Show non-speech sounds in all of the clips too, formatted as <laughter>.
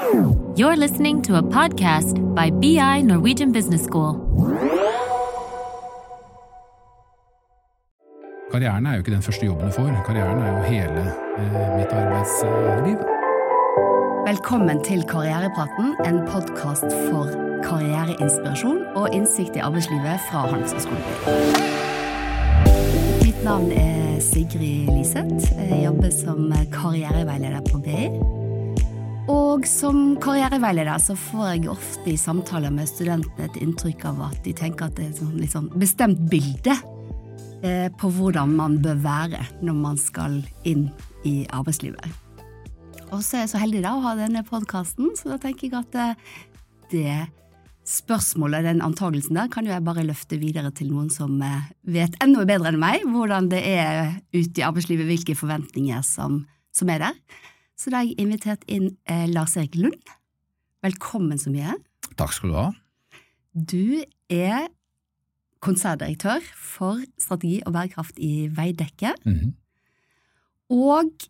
You're listening to a podcast by BI Norwegian Business School. Karrieren er jo ikke den første jobben du får. Karrieren er jo hele eh, mitt arbeidsliv. Velkommen til Karrierepraten, en podkast for karriereinspirasjon og innsikt i arbeidslivet fra Handelshøyskolen. Mitt navn er Sigrid Liseth. Jeg jobber som karriereveileder på BI. Og som karriereveileder så får jeg ofte i samtaler med studentene et inntrykk av at de tenker at det er et sånn litt sånn bestemt bilde eh, på hvordan man bør være når man skal inn i arbeidslivet. Og så er jeg så heldig da å ha denne podkasten, så da tenker jeg at eh, det spørsmålet, den antagelsen der, kan jo jeg bare løfte videre til noen som eh, vet enda bedre enn meg hvordan det er ute i arbeidslivet, hvilke forventninger som, som er der. Så da har jeg invitert inn eh, Lars-Erik Lund. Velkommen så mye. Takk skal du ha. Du er konserndirektør for strategi og bærekraft i Veidekke. Mhm. Og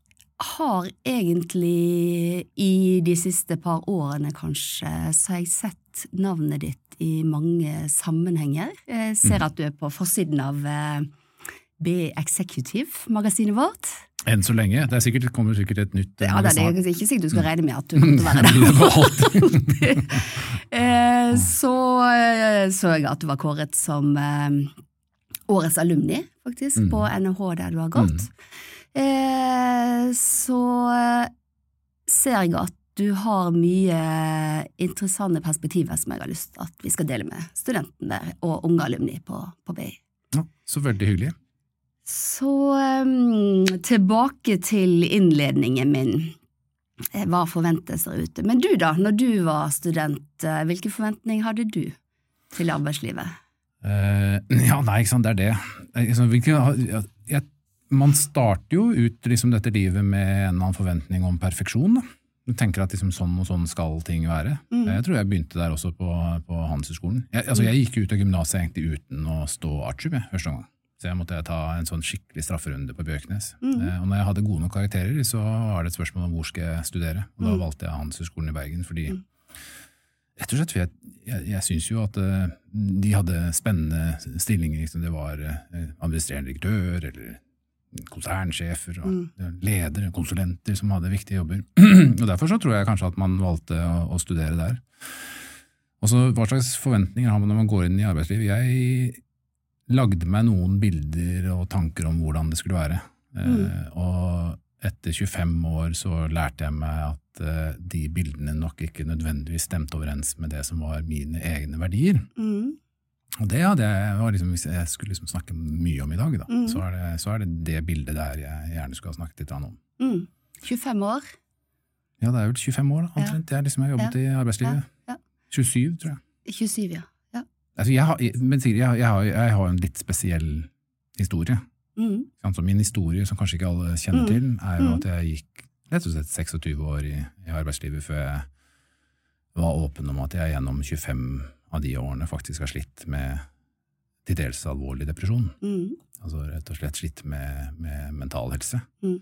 har egentlig i de siste par årene, kanskje, så har jeg sett navnet ditt i mange sammenhenger. Jeg ser Mhm. at du er på forsiden av eh, B Executive-magasinet vårt. Enn så lenge. Det er sikkert, det kommer sikkert et nytt Ja, det er det, ikke sikkert du skal regne med at du kommer til å være <laughs> der. <laughs> Eh, så eh, så jeg at du var kåret som eh, årets alumni, faktisk, Mm. på NHH der du har gått. Eh, så eh, ser jeg at du har mye interessante perspektiver som jeg har lyst til at vi skal dele med studentene og unge alumni på, på BI. Ja, så veldig hyggelig. Så eh, tilbake til innledningen min. Eh, Hva forventes der ute? Men du da, når du var student, eh, hvilke forventninger hadde du til arbeidslivet? Uh, <laughs> ja, nei, ikke sant, det er det. Hvilke, jeg, man starter jo ut liksom, dette livet med en eller annen forventning om perfeksjon. Da. Du tenker at liksom, sånn og sånn skal ting være. Mm. Jeg tror jeg begynte der også på, på Handelshøyskolen. Jeg, altså, jeg gikk ut av gymnaset egentlig uten å stå artium jeg, første gang. Så jeg måtte ta en sånn skikkelig strafferunde på Bjørknes. Mm. Og når jeg hadde gode nok karakterer, så var det et spørsmål om hvor skal jeg studere. Og da Mm. valgte jeg Handelshøyskolen i Bergen, fordi Mm. Rett og slett, for jeg, jeg, jeg syns jo at eh, de hadde spennende stillinger. Liksom det var eh, administrerende direktør eller konsernsjefer og Mm. ledere, konsulenter som hadde viktige jobber. <clears throat> og Derfor så tror jeg kanskje at man valgte å, å studere der. Og så Hva slags forventninger har man når man går inn i arbeidslivet? Jeg lagde meg noen bilder og tanker om hvordan det skulle være. Mm. og etter 25 år så lærte jeg meg at eh, de bildene nok ikke nødvendigvis stemte overens med det som var mine egne verdier. Mm. Og det hadde jeg, var liksom, Hvis jeg skulle liksom snakke mye om i dag, da, Mm. så, er det, så er det det bildet der jeg gjerne skulle ha snakket litt om. Mm. 25 år? Ja, det er vel 25 år, da, omtrent. Jeg liksom har jobbet i arbeidslivet. Ja, ja. 27, tror jeg. 27, ja. Altså, jeg, har, men Sigrid, jeg, har, jeg har en litt spesiell historie. Mm. Altså, min historie, som kanskje ikke alle kjenner Mm. til, er jo Mm. at jeg gikk rett og slett 26 år i, i arbeidslivet før jeg var åpen om at jeg gjennom 25 av de årene faktisk har slitt med til dels alvorlig depresjon. Mm. Altså rett og slett slitt med, med mental helse. Mm.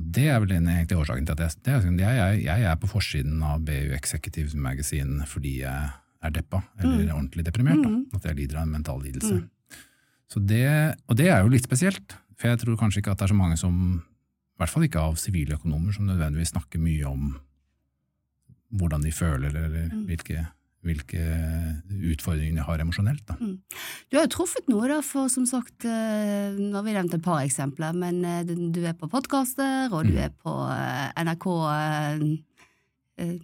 Og det er vel den egentlige årsaken til at jeg, det jeg, jeg, jeg er på forsiden av BU Executive Magazine fordi jeg er deppa, eller Mm. ordentlig deprimert. Da, Mm. at jeg lider av en mental lidelse. Mm. Så det, og det er jo litt spesielt, for jeg tror kanskje ikke at det er så mange som, i hvert fall ikke av siviløkonomer, som nødvendigvis snakker mye om hvordan de føler, eller Mm. hvilke, hvilke utfordringer de har emosjonelt. Da. Du har jo truffet noe, da, for som sagt, eh, nå har vi nevnt et par eksempler, men eh, du er på podkaster, og du Mm. er på eh, NRK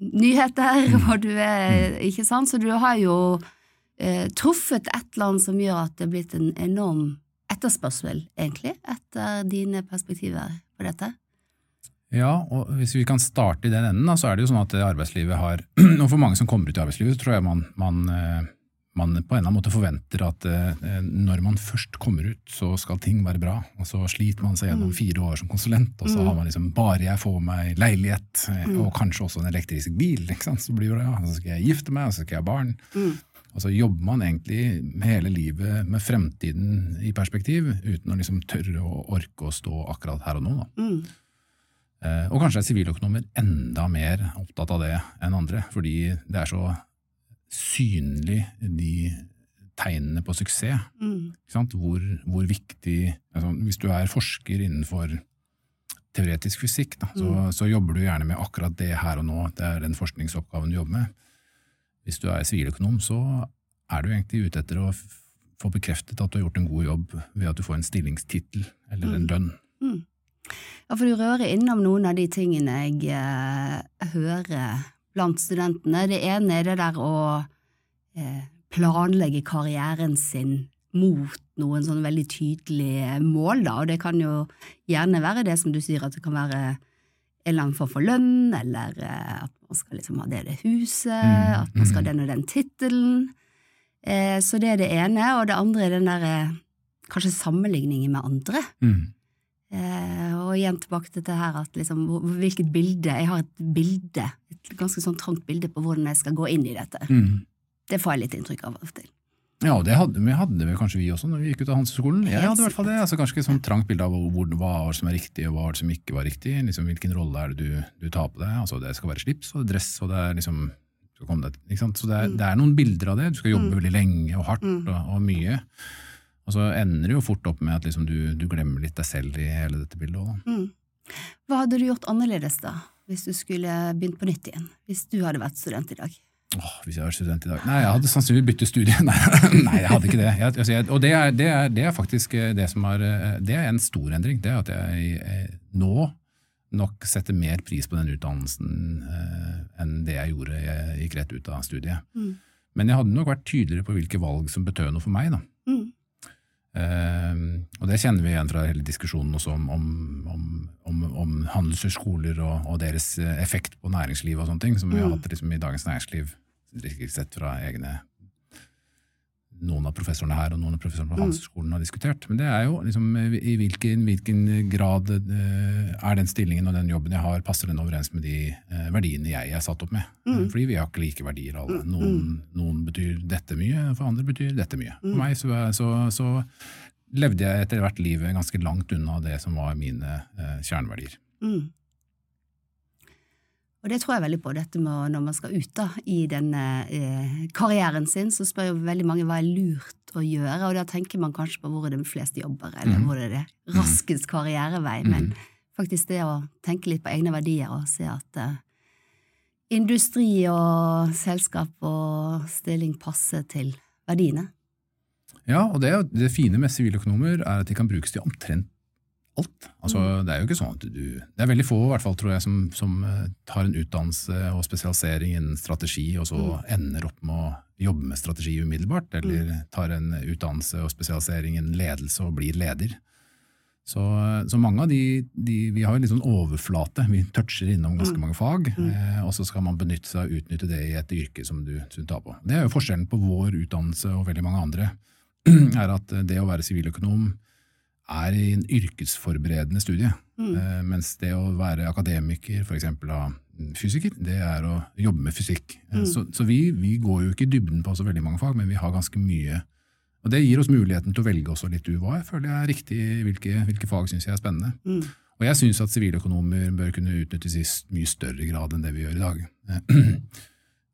Nyheter, og du er Ikke sant? Så du har jo eh, truffet et eller annet som gjør at det er blitt en enorm etterspørsel, egentlig, etter dine perspektiver på dette. Ja, og hvis vi kan starte i den enden, da, så er det jo sånn at arbeidslivet har <clears throat> Og for mange som kommer ut i arbeidslivet, så tror jeg man, man, eh, man på en eller annen måte forventer at eh, når man først kommer ut, så skal ting være bra. Og så sliter man seg gjennom Mm. fire år som konsulent, og så Mm. har man liksom bare jeg får meg leilighet, eh, Mm. og kanskje også en elektrisk bil, ikke sant? så blir det ja, så skal jeg gifte meg, og så skal jeg ha barn. Mm. Og så jobber man egentlig hele livet med fremtiden i perspektiv, uten å liksom tørre å orke å stå akkurat her og nå. Mm. Eh, og kanskje er siviløkonomer enda mer opptatt av det enn andre, fordi det er så synlig de tegnene på suksess. Mm. Hvor, hvor viktig altså, Hvis du er forsker innenfor teoretisk fysikk, da, så, så jobber du gjerne med akkurat det her og nå. Det er den forskningsoppgaven du jobber med. Hvis du er siviløkonom, så er du egentlig ute etter å få bekreftet at du har gjort en god jobb ved at du får en stillingstittel eller en lønn. Mm. Ja, for du rører innom noen av de tingene jeg eh, hører blant studentene. Det ene er det der å eh, planlegge karrieren sin mot noen sånn veldig tydelige mål, da, og det kan jo gjerne være det som du sier, at det kan være en eller annen form for lønn, eller eh, at man skal liksom ha det og det huset, Mm, at man skal ha mm. den og den tittelen. Eh, så det er det ene, og det andre er den der eh, kanskje sammenligningen med andre. Mm. Eh, og igjen tilbake til dette her at liksom, hvilket bilde Jeg har et bilde, et ganske sånn trangt bilde på hvordan jeg skal gå inn i dette. Mm. Det får jeg litt inntrykk av av og til. Ja, det hadde, vi hadde vi kanskje vi også når vi gikk ut av Handelshøyskolen. Jeg hadde i hvert fall det. altså Kanskje et sånt trangt bilde av hvor, hva som er riktig og hva som ikke var riktig. liksom Hvilken rolle er det du, du tar på deg. altså Det skal være slips og dress og det er liksom sant? Så det er, Mm. det er noen bilder av det. Du skal jobbe Mm. veldig lenge og hardt Mm. og, og mye. Og så ender det jo fort opp med at liksom du, du glemmer litt deg selv i hele dette bildet òg. Mm. Hva hadde du gjort annerledes da, hvis du skulle begynt på nytt igjen? Hvis du hadde vært student i dag? Åh, hvis jeg var student i dag Nei, jeg hadde sannsynligvis byttet studie. <laughs> Nei, nei, jeg hadde ikke det. Jeg, altså jeg, og det er, det, er, det er faktisk eh, det som er eh, Det er en stor endring. Det er at jeg jeg nå nok setter mer pris på den utdannelsen eh, enn det jeg gjorde jeg gikk rett ut av studiet. Mm. Men jeg hadde nok vært tydeligere på hvilke valg som betød noe for meg. da. Mm. Eh, og det kjenner vi igjen fra hele diskusjonen også om, om, om, om, om handelshøyskoler og, og deres eh, effekt på næringslivet og sånne ting, som vi har Mm. hatt liksom, i Dagens Næringsliv, sett fra egne noen av professorene her og noen av professorene på Mm. Handelshøyskolen har diskutert. Men det er jo liksom, eh, i hvilken, hvilken grad eh, er den stillingen og den jobben jeg har, passer den overens med de eh, verdiene jeg er satt opp med? Mm. Eh, Fordi vi har ikke like verdier alle. Mm, Noen, noen betyr dette mye, for andre betyr dette mye. Mm. For meg så, så, så levde jeg etter hvert livet ganske langt unna det som var mine eh, kjerneverdier. Mm. Og det tror jeg veldig på, dette med når man skal ut da, i denne eh, karrieren sin, så spør jo veldig mange hva er lurt å gjøre, og da tenker man kanskje på hvor er det flest jobber, eller Mhm. hvor er det raskest karrierevei, men Mhm. faktisk det å tenke litt på egne verdier og se at eh, industri og selskap og stilling passer til verdiene. Ja, og det, det fine med siviløkonomer er at de kan brukes til omtrent alt. Altså, Det er jo ikke sånn at du Det er veldig få i hvert fall, tror jeg, som, som eh, tar en utdannelse og spesialisering innen strategi, og så ender opp med å jobbe med strategi umiddelbart, eller tar en utdannelse og spesialisering innen ledelse og blir leder. Så, så mange av de, de Vi har jo litt sånn overflate, vi toucher innom ganske mange fag, eh, og så skal man benytte seg og utnytte det i et yrke som du, som du tar på. Det er jo forskjellen på vår utdannelse og veldig mange andre, <clears throat> er at det å være siviløkonom er i en yrkesforberedende studie, Mm. eh, mens det å være akademiker, for eksempel fysiker, det er å jobbe med fysikk. Eh, Mm. Så, så vi, vi går jo ikke i dybden på så veldig mange fag, men vi har ganske mye og det gir oss muligheten til å velge også litt UVA. jeg føler er riktig, hvilke, hvilke fag syns jeg er spennende. Mm. Og jeg syns at siviløkonomer bør kunne utnyttes i mye større grad enn det vi gjør i dag. eh,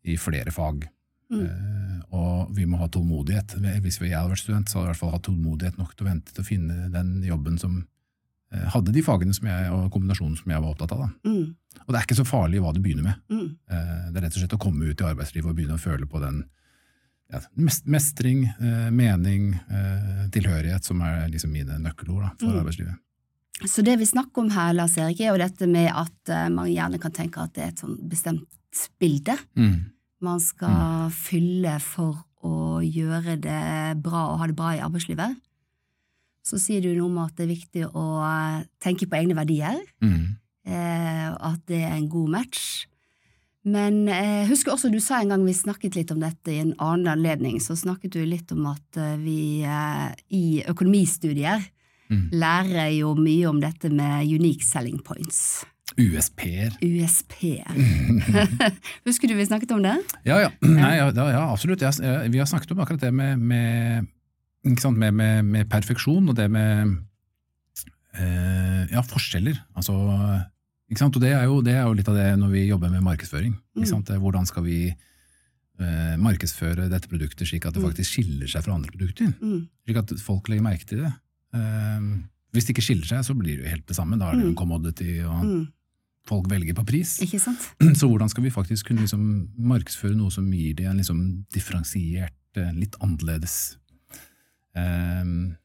<clears throat> I flere fag. Mm. Eh, og vi må ha tålmodighet. Hvis jeg hadde vært student, så hadde jeg i hvert fall hatt tålmodighet nok til å vente til å finne den jobben som eh, hadde de fagene som jeg, og kombinasjonen som jeg var opptatt av. Mm. Og det er ikke så farlig hva du begynner med. Mm. Eh, Det er rett og slett å komme ut i arbeidslivet og begynne å føle på den ja, mestring, mening, tilhørighet, som er liksom mine nøkkelord da, for Mm. arbeidslivet. Så det vi snakker om her, Lars Erik, er jo dette med at man gjerne kan tenke at det er et sånn bestemt bilde man skal fylle for å gjøre det bra og ha det bra i arbeidslivet. Så sier du noe om at det er viktig å eh, tenke på egne verdier, Mm. eh, at det er en god match. Men jeg husker også du sa en gang vi snakket litt om dette i en annen anledning, så snakket du litt om at eh, vi eh, i økonomistudier Mm. lærer jo mye om dette med unique selling points. USP-er. USP. <laughs> Husker du vi snakket om det? Ja, ja. Nei, ja, ja, absolutt. Jeg, jeg, vi har snakket om akkurat det med, med, sant, med, med, med perfeksjon og det med eh, ja, forskjeller. Altså? Og det er, jo, det er jo litt av det når vi jobber med markedsføring. Mm. Hvordan skal vi eh, markedsføre dette produktet slik at det Mm. faktisk skiller seg fra andre produkter? Mm. Slik at folk legger merke til det. Eh, hvis det ikke skiller seg, så blir det jo helt det samme. Da er det jo en commodity, og Mm. folk velger på pris. Ikke sant? <clears throat> Så hvordan skal vi faktisk kunne liksom markedsføre noe som gir det en liksom differensiert, eh, litt annerledes um,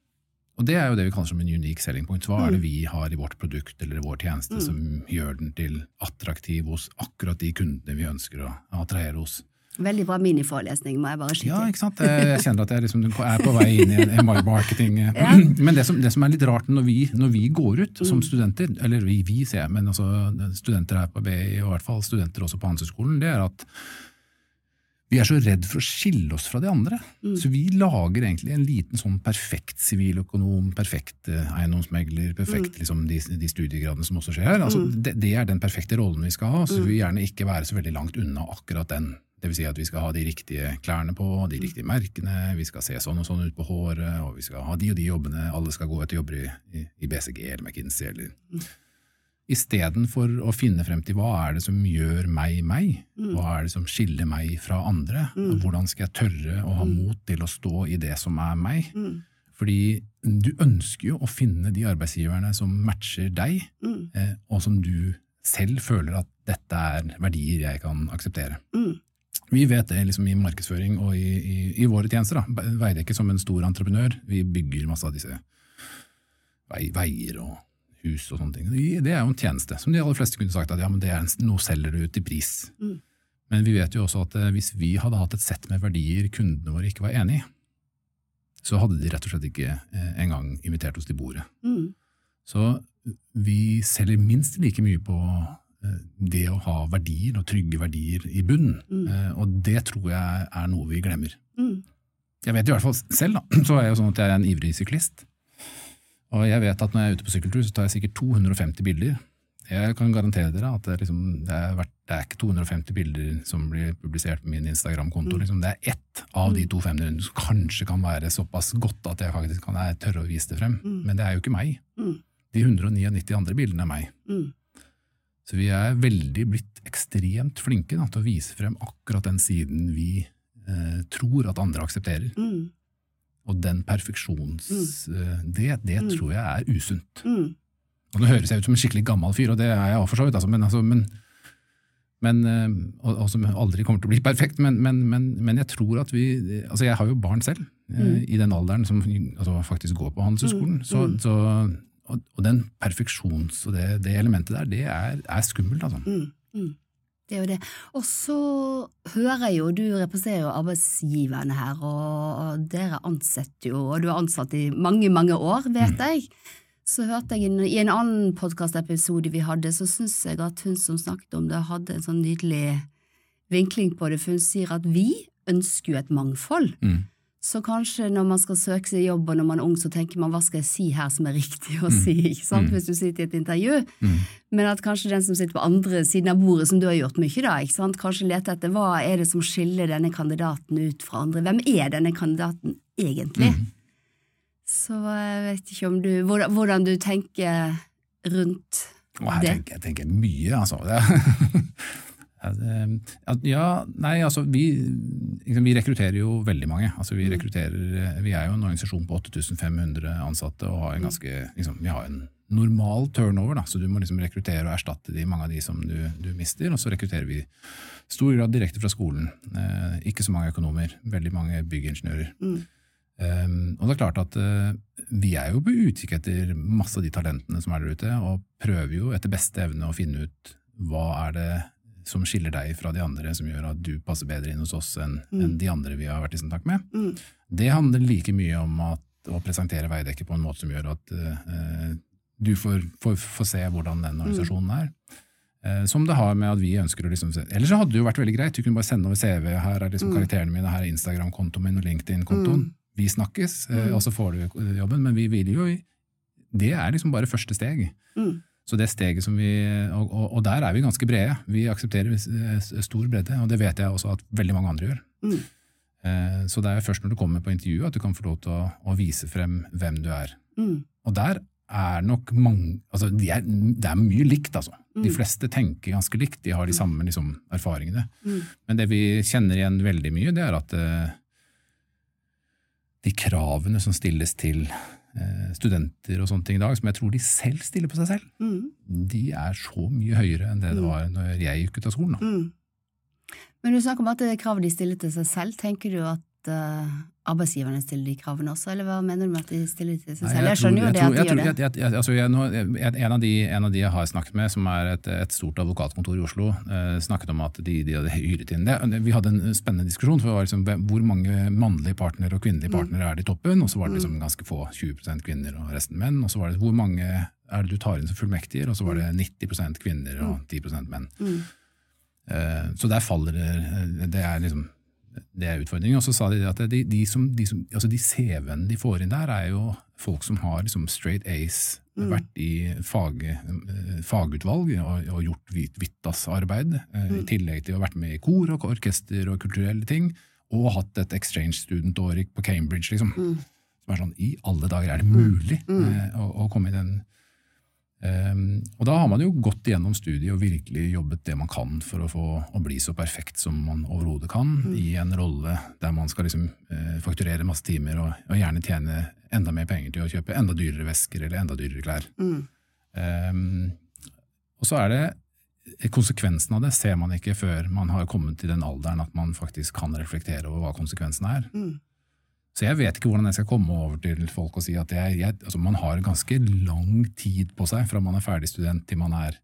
Og det er jo det vi kaller som en unique selling point. Hva er det vi har i vårt produkt eller i vår tjeneste som gjør den til attraktiv hos akkurat de kundene vi ønsker å attrahere hos? Veldig bra miniforelesning, må jeg bare skyte Ja, ikke sant? Jeg kjenner at jeg liksom er på vei inn i en marketing. Ja. <clears throat> Men det som, det som er litt rart når vi, når vi går ut Mm. som studenter, eller vi, vi ser men altså studenter her på BI, og i hvert fall studenter også på Handelshøyskolen, det er at vi er så redd for å skille oss fra de andre. Mm. Så vi lager egentlig en liten sånn perfekt siviløkonom, perfekt eh, eiendomsmegler, perfekt Mm. liksom de, de studiegradene som også skjer her. Altså, det, det er den perfekte rollen vi skal ha, så Mm. vi vil gjerne ikke være så veldig langt unna akkurat den. Det vil si at vi skal ha de riktige klærne på, Mm. de riktige merkene, vi skal se sånn og sånn ut på håret, og vi skal ha de og de jobbene, alle skal gå etter jobber i, i, BCG eller McKinsey eller Istedenfor å finne frem til hva er det som gjør meg meg, hva er det som skiller meg fra andre, hvordan skal jeg tørre å ha mot til å stå i det som er meg. Mm. Fordi du ønsker jo å finne de arbeidsgiverne som matcher deg, Mm. eh, og som du selv føler at dette er verdier jeg kan akseptere. Mm. Vi vet det liksom i markedsføring og i, i, i våre tjenester. Da. Veidekke som en stor entreprenør, vi bygger masse av disse vei, veier og hus og sånne ting. Det er jo en tjeneste, som de aller fleste kunne sagt at ja, men det er en, noe selger du til pris. Mm. Men vi vet jo også at eh, hvis vi hadde hatt et sett med verdier kundene våre ikke var enig i, så hadde de rett og slett ikke eh, engang invitert oss til bordet. Mm. Så vi selger minst like mye på det å ha verdier, og trygge verdier i bunnen. Mm. Eh, Og det tror jeg er noe vi glemmer. Mm. Jeg vet i hvert fall selv, da, <clears throat> så er jeg jo sånn at jeg er en ivrig syklist. Og jeg vet at når jeg er ute på sykkeltur, så tar jeg sikkert 250 bilder. Jeg kan garantere dere at det, liksom, det, er, vært, det er ikke 250 bilder som blir publisert på min Instagram-konto. Liksom. Det er ett av de 200 som kanskje kan være såpass godt at jeg faktisk kan jeg tørre å vise det frem. Men det er jo ikke meg. Mm. De 199 andre bildene er meg. Mm. Så vi er veldig blitt ekstremt flinke da, til å vise frem akkurat den siden vi eh, tror at andre aksepterer. Mm. Og den perfeksjons... Mm. det, det tror jeg er usunt. Mm. Og nå høres jeg ut som en skikkelig gammel fyr, og det er jeg for så vidt, altså, men, altså, men, men eh, og, og som aldri kommer til å bli perfekt, men, men, men, men jeg tror at vi Altså, jeg har jo barn selv, Mm. i den alderen som altså, faktisk går på Handelshøyskolen, så, så og, og den perfeksjons- og det, det elementet der, det er, er skummelt, altså. Mm. Mm. Det er jo det. Og så hører jeg jo, du representerer jo arbeidsgiverne her, og, dere ansetter jo, og du har ansatt i mange, mange år, vet jeg. Så hørte jeg i en annen podkastepisode vi hadde, så syns jeg at hun som snakket om det, hadde en sånn nydelig vinkling på det, for hun sier at vi ønsker jo et mangfold. Mm. Så kanskje når man skal søke seg jobb og når man er ung, så tenker man hva skal jeg si her som er riktig å si, ikke sant, hvis du sitter i et intervju. Men at kanskje den som sitter på andre siden av bordet, som du har gjort mye da, ikke sant, kanskje lete etter hva er det som skiller denne kandidaten ut fra andre. Hvem er denne kandidaten egentlig? Så jeg vet ikke om du Hvordan, hvordan du tenker rundt Og her det. tenker jeg tenker mye, altså. <laughs> Det, Ja, nei, altså vi, liksom, vi rekrutterer jo veldig mange. Altså, vi, rekrutterer, vi er jo en organisasjon på 8500 ansatte og har en ganske, liksom, vi har en normal turnover. Da, så du må liksom rekruttere og erstatte de, mange av de som du, du mister. Og så rekrutterer vi stor grad direkte fra skolen. Eh, ikke så mange økonomer, veldig mange byggingeniører. Um, og det er klart at uh, vi er jo på utkikk etter masse av de talentene som er der ute, og prøver jo etter beste evne å finne ut hva er det som skiller deg fra de andre, som gjør at du passer bedre inn hos oss enn enn de andre vi har vært i kontakt med. Det handler like mye om at, å presentere Veidekke på en måte som gjør at uh, du får, får, får se hvordan den organisasjonen er. Eh, som det har med at vi ønsker å liksom Ellers så hadde det jo vært veldig greit. Du kunne bare sende over CV. Her er liksom karakterene mine, her er Instagram-kontoen min og LinkedIn-kontoen. Vi snakkes, eh, og så får du jobben. Men vi vil jo Det er liksom bare første steg. Mm. Så det steget som vi, og, og, der er vi ganske brede. Vi aksepterer eh, stor bredde, og det vet jeg også at veldig mange andre gjør. Mm. Eh, Så det er først når du kommer på intervju at du kan få lov til å, å vise frem hvem du er. Mm. Og der er nok mange altså de er, Det er mye likt, altså. De Mm. fleste tenker ganske likt, de har de samme liksom, erfaringene. Mm. Men det vi kjenner igjen veldig mye, det er at uh, de kravene som stilles til studenter og sånne ting i dag, som jeg tror de selv stiller på seg selv, Mm. de er så mye høyere enn det det Mm. var når jeg gikk ut av skolen. Mm. Men du snakker om at det er kravet de stiller til seg selv. Tenker du at eh, arbeidsgiverne stiller de kravene også, eller hva mener du med at de stiller til seg selv? Jeg skjønner jo det tror- at de gjør det. jeg- jeg- altså, jeg- en, av de, en av de jeg har snakket med, som er et, et stort advokatkontor i Oslo, eh, snakket om at de, de hadde hyret inn det. Vi hadde en spennende diskusjon, for det var liksom, hvor mange mannlige partnere og kvinnelige Mm. partnere er det i toppen? Og så var det liksom ganske få, 20% kvinner og resten menn. Og så var det hvor mange er det du tar inn som fullmektiger? Og så var det 90% kvinner og 10 menn. Mm. Eh, Så der faller det Det er liksom det er utfordringen. Og så sa de at de, de, som, de, som, altså de CV-ene de får inn der, er jo folk som har liksom straight A's, Mm. vært i fag, eh, fagutvalg og, og gjort Vittas-arbeid, eh, Mm. i tillegg til å ha vært med i kor og orkester og kulturelle ting, og hatt et exchange student-årik på Cambridge, liksom. Mm. Som er sånn, i alle dager er det mulig Mm. eh, å, å komme i den Ehm, og da har man jo gått igjennom studiet og virkelig jobbet det man kan for å få å bli så perfekt som man overhodet kan Mm. i en rolle der man skal liksom eh, fakturere masse timer og, og gjerne tjene enda mer penger til å kjøpe enda dyrere vesker eller enda dyrere klær. Mm. Um, og så er det konsekvensen av det ser man ikke før man har kommet til den alderen at man faktisk kan reflektere over hva konsekvensen er. Mm. Så jeg vet ikke hvordan jeg skal komme over til folk og si at jeg, jeg, altså man har ganske lang tid på seg fra man er ferdig student til man er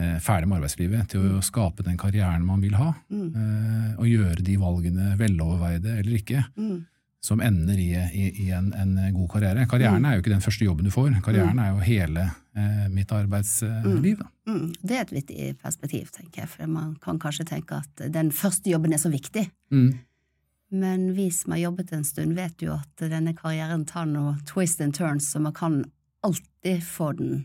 eh, ferdig med arbeidslivet, til å skape den karrieren man vil ha, Mm. eh, og gjøre de valgene veloverveide eller ikke, Mm. som ender i, i, i en, en god karriere. Karrieren er jo ikke den første jobben du får, karrieren er jo hele eh, mitt arbeidsliv. Mm. Det er et viktig perspektiv, tenker jeg, for man kan kanskje tenke at den første jobben er så viktig. Mm. Men vi som har jobbet en stund, vet jo at denne karrieren tar noe twist and turns, så man kan alltid få den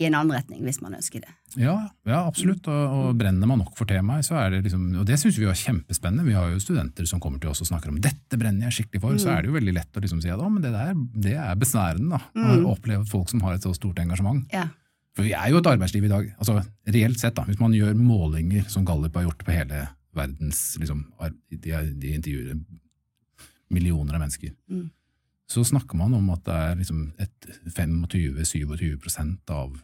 i en annen retning hvis man ønsker det. Ja, ja, absolutt. Og, og brenner man nok for temaet, så er det liksom Og det syns vi er kjempespennende. Vi har jo studenter som kommer til oss og snakker om 'dette brenner jeg skikkelig for', så er det jo veldig lett å liksom si at 'å, men det der det er besnærende', da. Mm. Å oppleve folk som har et så stort engasjement. Ja. For vi er jo et arbeidsliv i dag. altså Reelt sett, da, hvis man gjør målinger som Gallup har gjort på hele verdens liksom, De, de intervjuer millioner av mennesker. Mm. Så snakker man om at det er liksom 25-27% av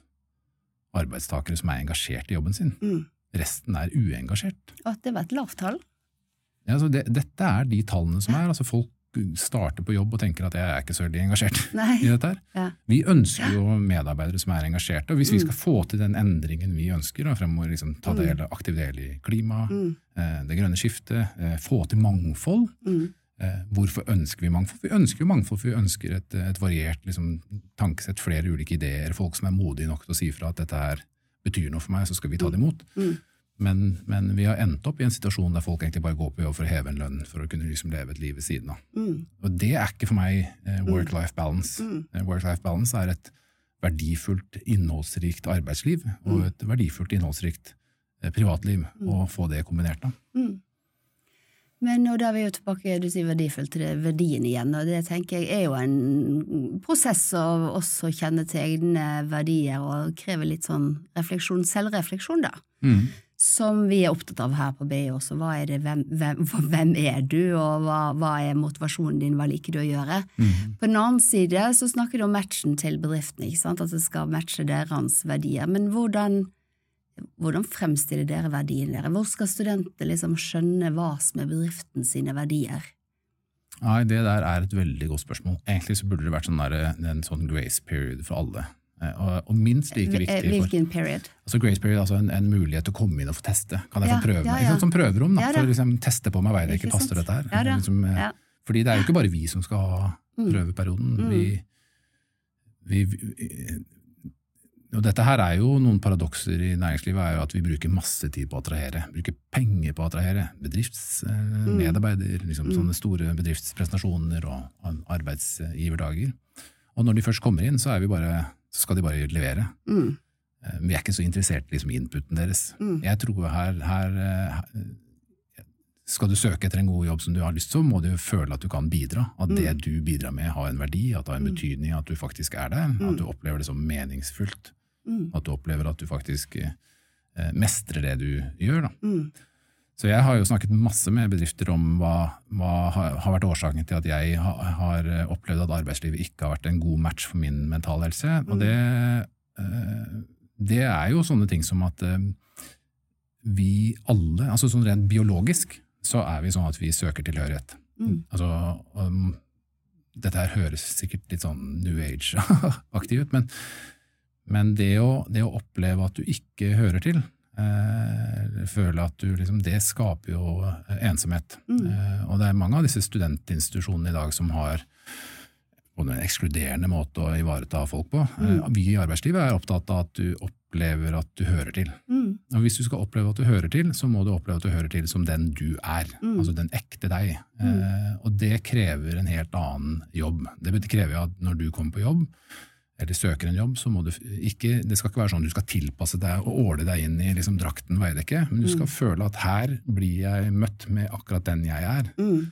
arbeidstakere som er engasjert i jobben sin. Mm. Resten er uengasjert. At det var et lavt tall. Ja, altså det, dette er de tallene som er. altså Folk starter på jobb og tenker at jeg er ikke så veldig engasjert <laughs> Nei. i dette. her. Ja. Vi ønsker jo medarbeidere som er engasjerte, og hvis vi Mm. skal få til den endringen vi ønsker, da, fremover liksom ta Mm. del, aktiv del i klima, Mm. eh, det grønne skiftet, eh, få til mangfold, Mm. eh, hvorfor ønsker vi mangfold? Vi ønsker jo mangfold, for vi ønsker et, et variert liksom, tankesett, flere ulike ideer, folk som er modige nok til å si fra at dette her betyr noe for meg, så skal vi ta det imot. Mm. Men, men vi har endt opp i en situasjon der folk egentlig bare går på jobb for å heve en lønn, for å kunne liksom leve et liv ved siden av. Mm. Og det er ikke for meg eh, work-life balance. Mm. Eh, Work-life balance er et verdifullt, innholdsrikt arbeidsliv og Mm. et verdifullt, innholdsrikt eh, privatliv, og få det kombinert. da. Mm. Men og da er vi jo tilbake du sier verdifullt til verdien igjen, og det tenker jeg er jo en prosess å også kjenne til egne verdier og krever litt sånn refleksjon, selvrefleksjon, da. Som vi er opptatt av her på BI også. Hva er det, hvem, hvem, <laughs> hvem er du, og hva, hva er motivasjonen din, hva liker du å gjøre? Mm. På den annen side så snakker du om matchen til bedriftene, ikke sant? at det skal matche deres verdier. Men hvordan, hvordan fremstiller dere verdiene dere? Hvor skal studenter liksom skjønne hva som er bedriften sine verdier? Nei, det der er et veldig godt spørsmål. Egentlig så burde det vært sånn der, en sånn grace period for alle. Eh, Og, og minst like Eh, viktig for Hvilken period? altså Grace period, altså en, en mulighet til å komme inn og få teste. Kan jeg Ja, få prøve ja, ja. Som prøverom, da, for å liksom teste på meg veier det Ikke passer dette her. Ja. Liksom, eh. Fordi det er jo ikke bare vi som skal ha Mm. prøveperioden. Mm. Vi, vi, og dette her er jo noen paradokser i næringslivet, er jo at vi bruker masse tid på å attrahere. Bruker penger på å attrahere. Bedriftsmedarbeider, liksom Mm. sånne store bedriftspresentasjoner og arbeidsgiverdager. Og når de først kommer inn, så, er vi bare, så skal de bare levere. Mm. Eh, Vi er ikke så interessert liksom, i inputen deres. Mm. Jeg tror her, her, eh, skal du søke etter en god jobb som du har lyst til, må du føle at du kan bidra. At det Mm. du bidrar med har en verdi, at det har en betydning, at du faktisk er der. At du opplever det som meningsfullt. Mm. At du opplever at du faktisk eh, mestrer det du gjør. Da. Mm. Så jeg har jo snakket masse med bedrifter om hva, hva har har vært årsaken til at jeg ha, har opplevd at arbeidslivet ikke har vært en god match for min mentale helse. Og det, eh, det er jo sånne ting som at eh, vi alle, altså sånn rent biologisk, så er vi sånn at vi søker tilhørighet. Mm. Altså, um, dette her høres sikkert litt sånn New Age-aktig ut, men, men det, å, det å oppleve at du ikke hører til, eh, føle at du liksom, det skaper jo eh, ensomhet. Mm. Eh, og det er mange av disse studentinstitusjonene i dag som har både en ekskluderende måte å ivareta folk på. Mm. Eh, vi i arbeidslivet er opptatt av at du opplever at du hører til. Mm. Og hvis du skal oppleve at du hører til, så må du oppleve at du hører til som den du er. Mm. Altså den ekte deg. Eh, og det krever en helt annen jobb. Det krever jo at når du kommer på jobb, eller søker en jobb, så må du ikke Det skal ikke være sånn du skal tilpasse deg og åle deg inn i liksom, drakten Veidekke, men du skal føle at her blir jeg møtt med akkurat den jeg er. Mm.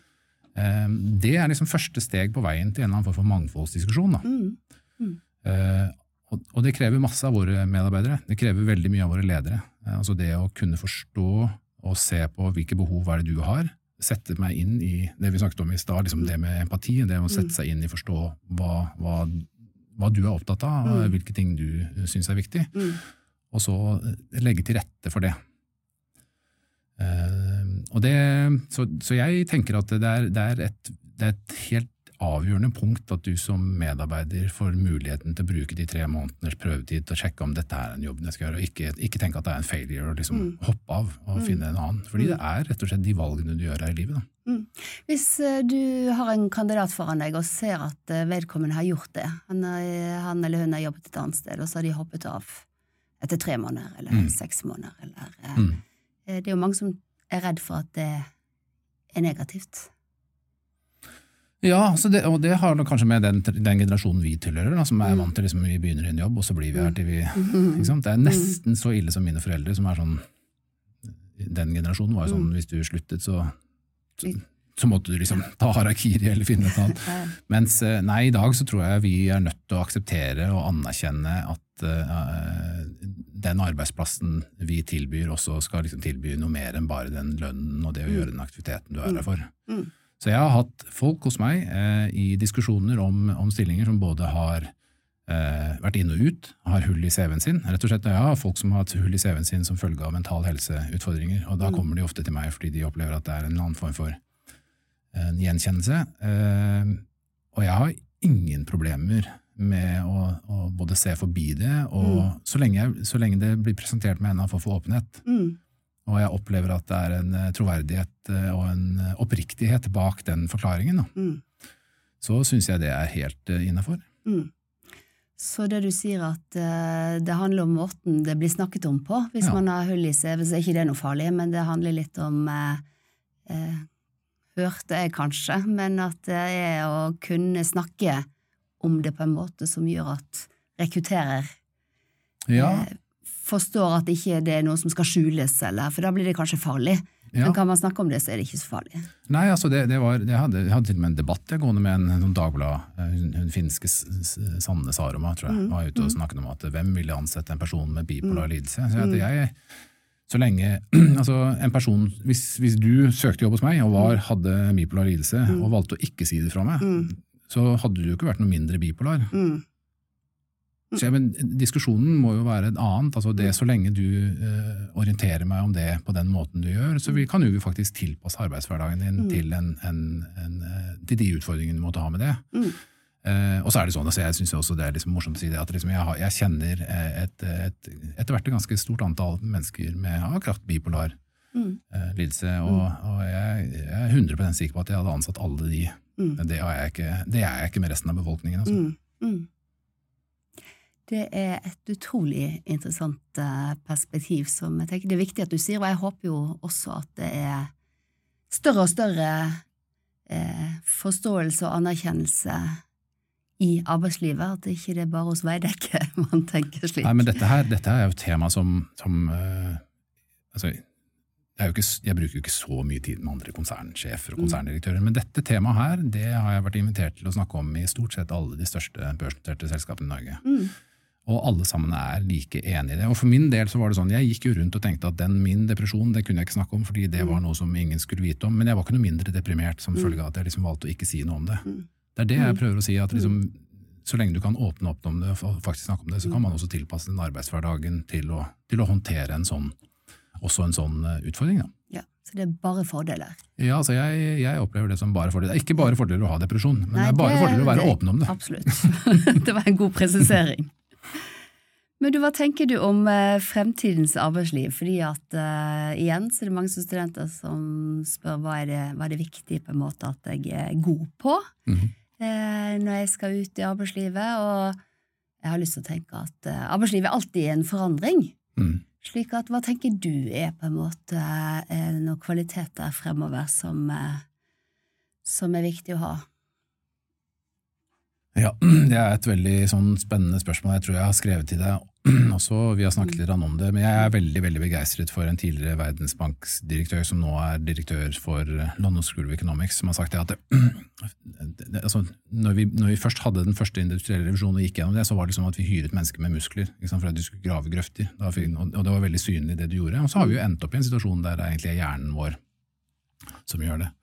Eh, det er liksom første steg på veien til en eller annen form for mangfoldsdiskusjon. Mm. Eh, og, og det krever masse av våre medarbeidere. Det krever veldig mye av våre ledere. Eh, altså det å kunne forstå og se på hvilke behov er det du har. Sette meg inn i det vi snakket om i stad, liksom det med empati. Det å sette seg inn i forstå hva, hva, hva du er opptatt av, Mm. hvilke ting du syns er viktig. Mm. Og så eh, legge til rette for det. Uh, og det så, så jeg tenker at det er, det, er et, det er et helt avgjørende punkt at du som medarbeider får muligheten til å bruke de tre måneders prøvetid til å sjekke om dette er en jobb jeg skal gjøre, og ikke, ikke tenke at det er en failure å liksom hoppe av og finne en annen. Fordi det er rett og slett de valgene du gjør her i livet. Da. Hvis eh, du har en kandidat foran deg og ser at eh, vedkommende har gjort det, han, er- han eller hun har jobbet et annet sted, og så har de hoppet av etter tre måneder eller Mm. seks måneder, eller eh, Mm. eh, Det er jo mange som er redd for at det er negativt. Ja, så det, og det har kanskje med den, den generasjonen vi tilhører, da, som er vant til liksom, vi begynner i en jobb, og så blir vi her til vi sant? Det er nesten så ille som mine foreldre, som er sånn Den generasjonen var jo sånn hvis du sluttet, så, så, så måtte du liksom ta harakiri eller finne et annet. <laughs> Mens eh, nei, i dag så tror jeg vi er nødt til å akseptere og anerkjenne at uh, den arbeidsplassen vi tilbyr, også skal liksom tilby noe mer enn bare den lønnen og det å gjøre den aktiviteten du er her for. Mm. Så jeg har hatt folk hos meg eh, i diskusjoner om, om stillinger som både har eh, vært inn og ut, har hull i CV-en sin. Rett og slett, Jeg har folk som har hatt hull i CV-en sin som følge av mental helseutfordringer, og da kommer de ofte til meg fordi de opplever at det er en annen form for en gjenkjennelse. Eh, og jeg har ingen problemer med å, å både se forbi det, og så, lenge så lenge det blir presentert med en annen form for åpenhet, Mm. Og jeg opplever at det er en eh, troverdighet eh, og en eh, oppriktighet bak den forklaringen, da, Mm. så syns jeg det er helt innafor. Mm. Så det du sier at det handler om måten det blir snakket om på. Hvis Ja. man har hull i CV, så er ikke det noe farlig, men det handler litt om eh, eh, Hørte jeg kanskje, men at det er å kunne snakke om det på en måte som gjør at rekrutterer Ja, eh, forstår at ikke det er noe som skal skjules, eller, for da blir det kanskje farlig. ja. Men kan man snakke om det, så er det ikke så farlig. Nei, altså det, det var, jeg, hadde, jeg hadde til og med en debatt jeg gående med en, en sånn Dagblad, eh, hun, hun finske Sanne Saroma, tror jeg, var ute og snakket om at hvem ville ansette en person med bipolar lidelse. Så jeg, jeg, så lenge, <clears throat> altså en person, hvis, hvis du søkte jobb hos meg og var, hadde bipolar lidelse og valgte å ikke si det fra meg, så hadde du jo ikke vært noe mindre bipolar. Mm. Så, men, diskusjonen må jo være et annet. altså det Så lenge du eh, orienterer meg om det på den måten du gjør, så vi, kan jo vi faktisk tilpasse arbeidshverdagen din til, en, en, en, eh, til de utfordringene du måtte ha med det. Mm. Eh, og så er det sånn, altså jeg synes også det er liksom morsomt å si det, at liksom jeg, har, jeg kjenner eh, et, et, etter hvert et ganske stort antall mennesker med akkurat bipolar Mm. eh, lidelse, og, og jeg, jeg er 100% sikker på at jeg hadde ansatt alle de. Mm. Det, jeg ikke, det er jeg ikke med resten av befolkningen. Altså. Mm, mm. Det er et utrolig interessant eh, perspektiv som jeg tenker det er viktig at du sier, og jeg håper jo også at det er større og større eh, forståelse og anerkjennelse i arbeidslivet, at det ikke er bare hos Veidekke <laughs> man tenker slik. Nei, men dette her, dette her er jo et tema som, som eh, altså, jeg, ikke, jeg bruker jo ikke så mye tid med andre konsernsjefer og konserndirektører, men dette temaet her det har jeg vært invitert til å snakke om i stort sett alle de største børsnoterte selskapene i Norge. Mm. Og alle sammen er like enige i det. Og for min del så var det sånn, jeg gikk jo rundt og tenkte at den min depresjon det kunne jeg ikke snakke om, fordi det var noe som ingen skulle vite om. Men jeg var ikke noe mindre deprimert som følge av at jeg liksom valgte å ikke si noe om det. Det er det jeg prøver å si, at liksom, så lenge du kan åpne opp om det og faktisk snakke om det, så kan man også tilpasse den arbeidshverdagen til å, til å håndtere en sånn, også en sånn eh, utfordring. Da. Ja, så det er bare fordeler. Ja, altså jeg, jeg opplever det som bare fordeler. Det er ikke bare fordeler å ha depresjon, men Nei, det er bare fordeler å være det- åpen om det. Absolutt. <laughs> det var en god presisering. Men du, hva tenker du om eh, fremtidens arbeidsliv? Fordi at uh, igjen så er det mange studenter som spør hva er det, hva er det viktig på en måte at jeg er god på mm -hmm. uh, når jeg skal ut i arbeidslivet. Og jeg har lyst til å tenke at uh, arbeidslivet er alltid en forandring. Mm. Slik at hva tenker du er på en måte noen kvaliteter fremover som, som er viktig å ha? Ja, <clears throat> det er et veldig sånn spennende spørsmål. Jeg tror jeg har skrevet til deg <clears throat> også, vi har snakket litt om det, men jeg er veldig veldig begeistret for en tidligere Verdensbanksdirektør som nå er direktør for London School of Economics, som har sagt det at det, <clears throat> det, altså, når, vi, når vi først hadde den første industrielle revisjonen og gikk gjennom det, så var det som at vi hyret mennesker med muskler liksom, for at de skulle grave grøfter. Og det var veldig synlig det du gjorde. Og så har vi jo endt opp i en situasjon der det egentlig er hjernen vår som gjør det.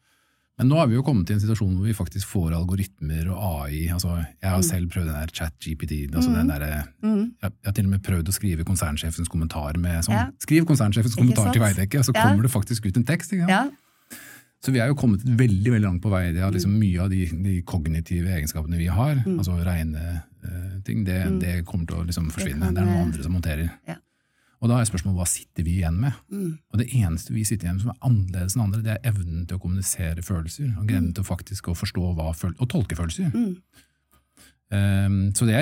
Men nå har vi jo kommet til en situasjon hvor vi faktisk får algoritmer og AI. altså Jeg har selv prøvd den der chat-GPT. altså den der, Mm. jeg, jeg har til og med prøvd å skrive konsernsjefens kommentar med sånn Ja. Skriv konsernsjefens kommentar til? Veidekke, og så Ja. kommer det faktisk ut en tekst. Ikke? Ja, Så vi er jo kommet veldig veldig langt på vei. Det er liksom Mye av de, de kognitive egenskapene vi har, Mm. altså regne uh, ting, det, det kommer til å liksom forsvinne. kan, Det, er noen eh, andre som håndterer. Ja. Og da er spørsmålet hva sitter vi igjen med? Mm. Og det eneste vi sitter igjen med som er annerledes enn andre, det er evnen til å kommunisere følelser, og evnen til å faktisk å forstå hva føl og tolke følelser. Mm. Um, så, det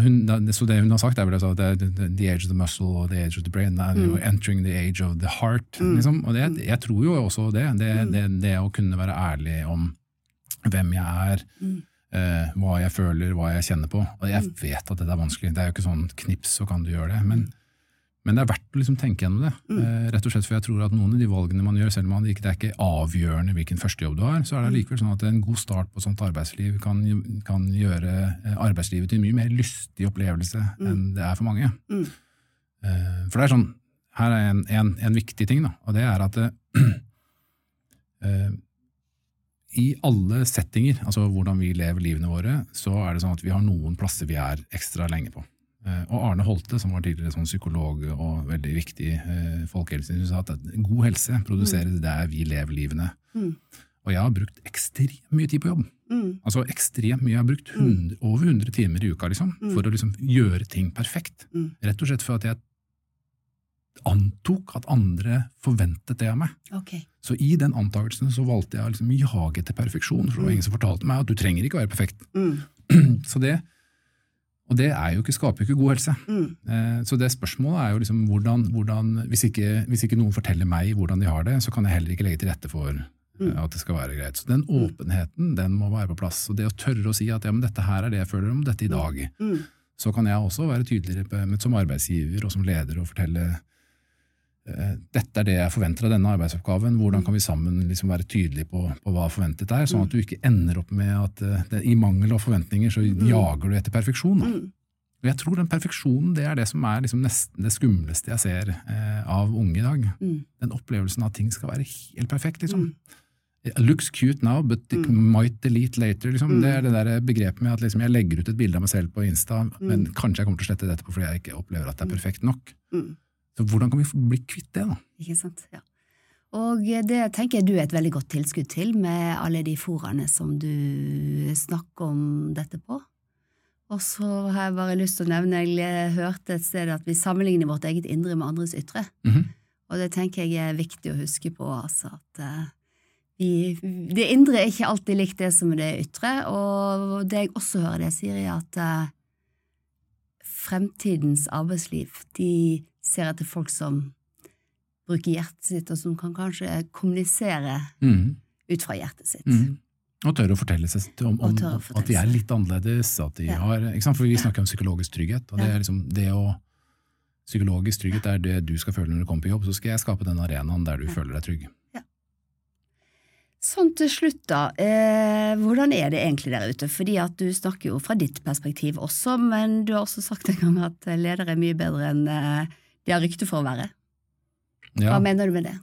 hun, så det hun har sagt er vel altså, at det er the, the age of the muscle og the age of the brain, er Mm. entering the age of the heart. Liksom. Og det, jeg tror jo også det, det, Mm. det, å kunne være ærlig om hvem jeg er, Mm. eh, hva jeg føler, hva jeg kjenner på. Og jeg vet at det er vanskelig, det er jo ikke sånn knips så kan du gjøre det. Men, men det er verdt å liksom tenke gjennom det. Eh, rett og slett for jeg tror at noen av de valgene man gjør, selv om man ikke, det er ikke avgjørende hvilken førstejobb du har, så er det likevel sånn at en god start på sånt arbeidsliv kan, kan gjøre eh, arbeidslivet til en mye mer lystig opplevelse enn det er for mange. Mm. Eh, for det er sånn, her er en, en, en viktig ting, da, og det er at eh, <clears throat> eh, i alle settinger, altså hvordan vi lever livene våre, så er det sånn at vi har noen plasser vi er ekstra lenge på. Eh, Og Arne Holte, som var tidligere sånn psykolog og veldig viktig eh, folkehelseinstitutt, sa at god helse produseres der vi lever livene. Mm. Og jeg har brukt ekstremt mye tid på jobb. Mm. Altså ekstremt mye. Jeg har brukt 100, over 100 timer i uka liksom, for å liksom gjøre ting perfekt. Mm. Rett og slett for at jeg antok at andre forventet det av meg. Okay. Så i den antakelsen så valgte jeg å liksom jage etter perfeksjon, for det var ingen som fortalte meg at du trenger ikke å være perfekt. Mm. <clears throat> Så det, og det er jo ikke, skaper jo ikke god helse. Mm. Eh, Så det spørsmålet er jo liksom hvordan, hvordan hvis, ikke, hvis ikke noen forteller meg hvordan de har det, så kan jeg heller ikke legge til rette for mm. at det skal være greit. Så den åpenheten den må være på plass. Og det å tørre å si at ja, men dette her er det jeg føler om dette i dag, Mm. så kan jeg også være tydeligere som arbeidsgiver og som leder og fortelle eh, dette er det jeg forventer av denne arbeidsoppgaven, hvordan kan vi sammen liksom være tydelige på, på hva forventet er, sånn at du ikke ender opp med at eh, det, i mangel av forventninger så jager du etter perfeksjon. Da. Mm. Og jeg tror den perfeksjonen det er det som er liksom nesten det skumleste jeg ser eh, av unge i dag. Mm. Den opplevelsen av at ting skal være helt perfekt. liksom. It looks cute now, but it might delete later. Liksom. Det er det der begrepet med at liksom, jeg legger ut et bilde av meg selv på Insta, men kanskje jeg kommer til å slette det etterpå fordi jeg ikke opplever at det er perfekt nok. Mm. Så hvordan kan vi bli kvitt det, da? Ikke sant? Ja. Og det tenker jeg du er et veldig godt tilskudd til, med alle de foraene som du snakker om dette på. Og så har jeg bare lyst til å nevne, jeg hørte et sted at vi sammenligner vårt eget indre med andres ytre. Mhm. Og det tenker jeg er viktig å huske på, altså at uh, vi, det indre er ikke alltid likt det som er det ytre, og det jeg også hører det sier, er at uh, fremtidens arbeidsliv, de ser etter folk som bruker hjertet sitt, og som kan kanskje kommunisere mm. ut fra hjertet sitt. Mm. Og tørre å fortelle seg om, om fortelle at de er litt annerledes. At de Ja. har? For vi snakker om psykologisk trygghet, og det Ja. er liksom det å Psykologisk trygghet er det du skal føle når du kommer på jobb, så skal jeg skape den arenaen der du føler deg trygg. Sånn til slutt, da. Eh, hvordan er det egentlig der ute? Fordi at du snakker jo fra ditt perspektiv også, men du har også sagt en gang at ledere er mye bedre enn eh, de har rykte for å være. Hva Ja. mener du med det?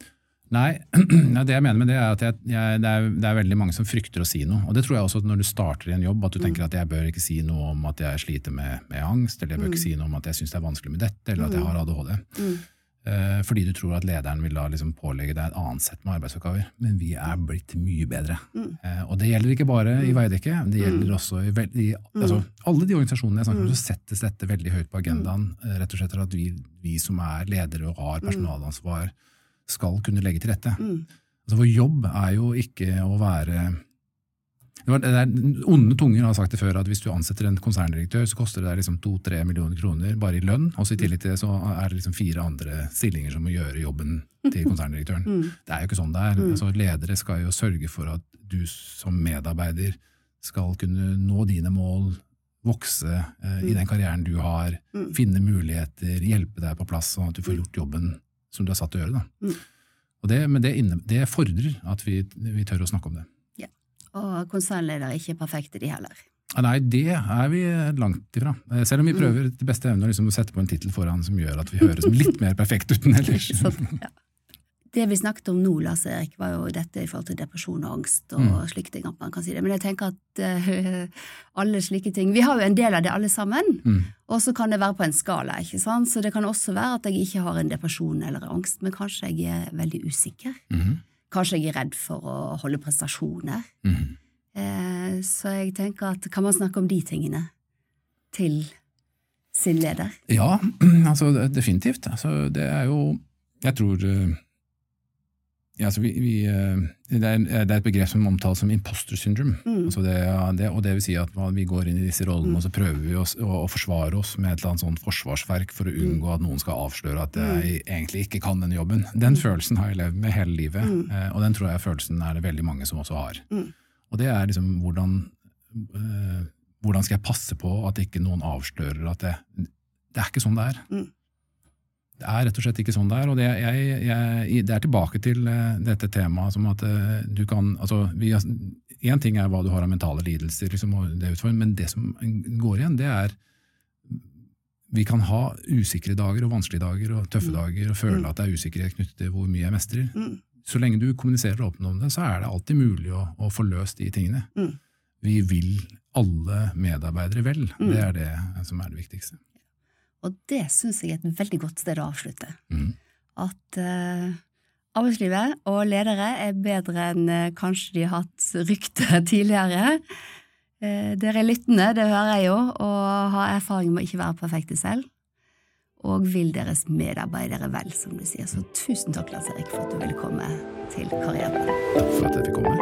Nei, <clears throat> det jeg mener med det er at jeg, jeg, det, er, det er veldig mange som frykter å si noe. Og det tror jeg også når du starter i en jobb, at du tenker at jeg bør ikke si noe om at jeg sliter med, med angst, eller jeg bør ikke si noe om at jeg syns det er vanskelig med dette, eller at jeg har ADHD. Mm. Eh, fordi du tror at lederen vil da liksom pålegge deg et annet sett med arbeidsoppgaver. Men vi er blitt mye bedre. Mm. Eh, og det gjelder ikke bare i Veidekke, det gjelder også i, i altså, alle de organisasjonene jeg snakker om, så settes dette veldig høyt på agendaen. eh, Rett og slett at vi, vi som er ledere og har personalansvar, skal kunne legge til rette. Mm. Altså, vår jobb er jo ikke å være det var, det er, Onde tunger har sagt det før, at hvis du ansetter en konserndirektør, så koster det deg liksom to-tre millioner kroner bare i lønn, og så i tillegg til det så er det liksom fire andre stillinger som må gjøre jobben til konserndirektøren. Det er jo ikke sånn det er. Altså, ledere skal jo sørge for at du som medarbeider skal kunne nå dine mål, vokse eh, i den karrieren du har, finne muligheter, hjelpe deg på plass, sånn at du får gjort jobben som du er satt til å gjøre. Da. Og det, men det, inne, det fordrer at vi, vi tør å snakke om det. Og konsernledere er ikke perfekte, de heller. Nei, det er vi langt ifra. Eh, Selv om vi prøver til beste evne å liksom sette på en tittel foran som gjør at vi høres litt mer perfekt ut enn ellers. <laughs> Sånn, ja. Det vi snakket om nå, Lars Erik, var jo dette i forhold til depresjon og angst og Mm. slike ting. man kan si det. Men jeg tenker at uh, <laughs> alle slike ting Vi har jo en del av det alle sammen. Mm. Og så kan det være på en skala. ikke sant? Så det kan også være at jeg ikke har en depresjon eller angst, men kanskje jeg er veldig usikker. Mhm. Kanskje jeg er redd for å holde prestasjoner. Mm. Eh, så jeg tenker at kan man snakke om de tingene til sin leder? Ja, <clears throat> altså definitivt. Altså, det er jo Jeg tror eh, ja, altså, vi, vi, eh, det, er, det er et begrep som omtales som imposter syndrome. Mm. Altså det, det, og det vil si at vi går inn i disse rollene og så prøver vi oss, å, å forsvare oss med et eller annet sånt forsvarsverk for å unngå at noen skal avsløre at jeg egentlig ikke kan denne jobben. Den følelsen har jeg levd med hele livet, mm. og den tror jeg følelsen er det veldig mange som også har. Og det er liksom hvordan, eh, hvordan skal jeg passe på at ikke noen avslører at det, det er ikke sånn det er. Mm. Det er rett og slett ikke sånn det er. og Det, jeg, jeg, det er tilbake til eh, dette temaet som at eh, du kan altså, Én ting er hva du har av mentale lidelser, liksom, det men det som går igjen, det er Vi kan ha usikre dager og vanskelige dager og tøffe dager og føle at det er usikkerhet knyttet til hvor mye jeg mestrer. Mm. Så lenge du kommuniserer åpent om det, så er det alltid mulig å, å få løst de tingene. Mm. Vi vil alle medarbeidere vel. Det er det som er det viktigste. Og det syns jeg er et veldig godt sted å avslutte. Mm. At uh, arbeidslivet og ledere er bedre enn uh, kanskje de har hatt rykte <laughs> tidligere. Uh, dere er lyttende, det hører jeg jo, og har erfaring med å ikke være perfekte selv. Og vil deres medarbeidere vel, som du sier. Så tusen takk, Lars Erik, for at du ville komme til Karrieren. Takk for at jeg fikk komme.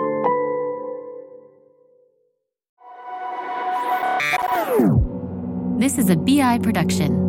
This is a BI production.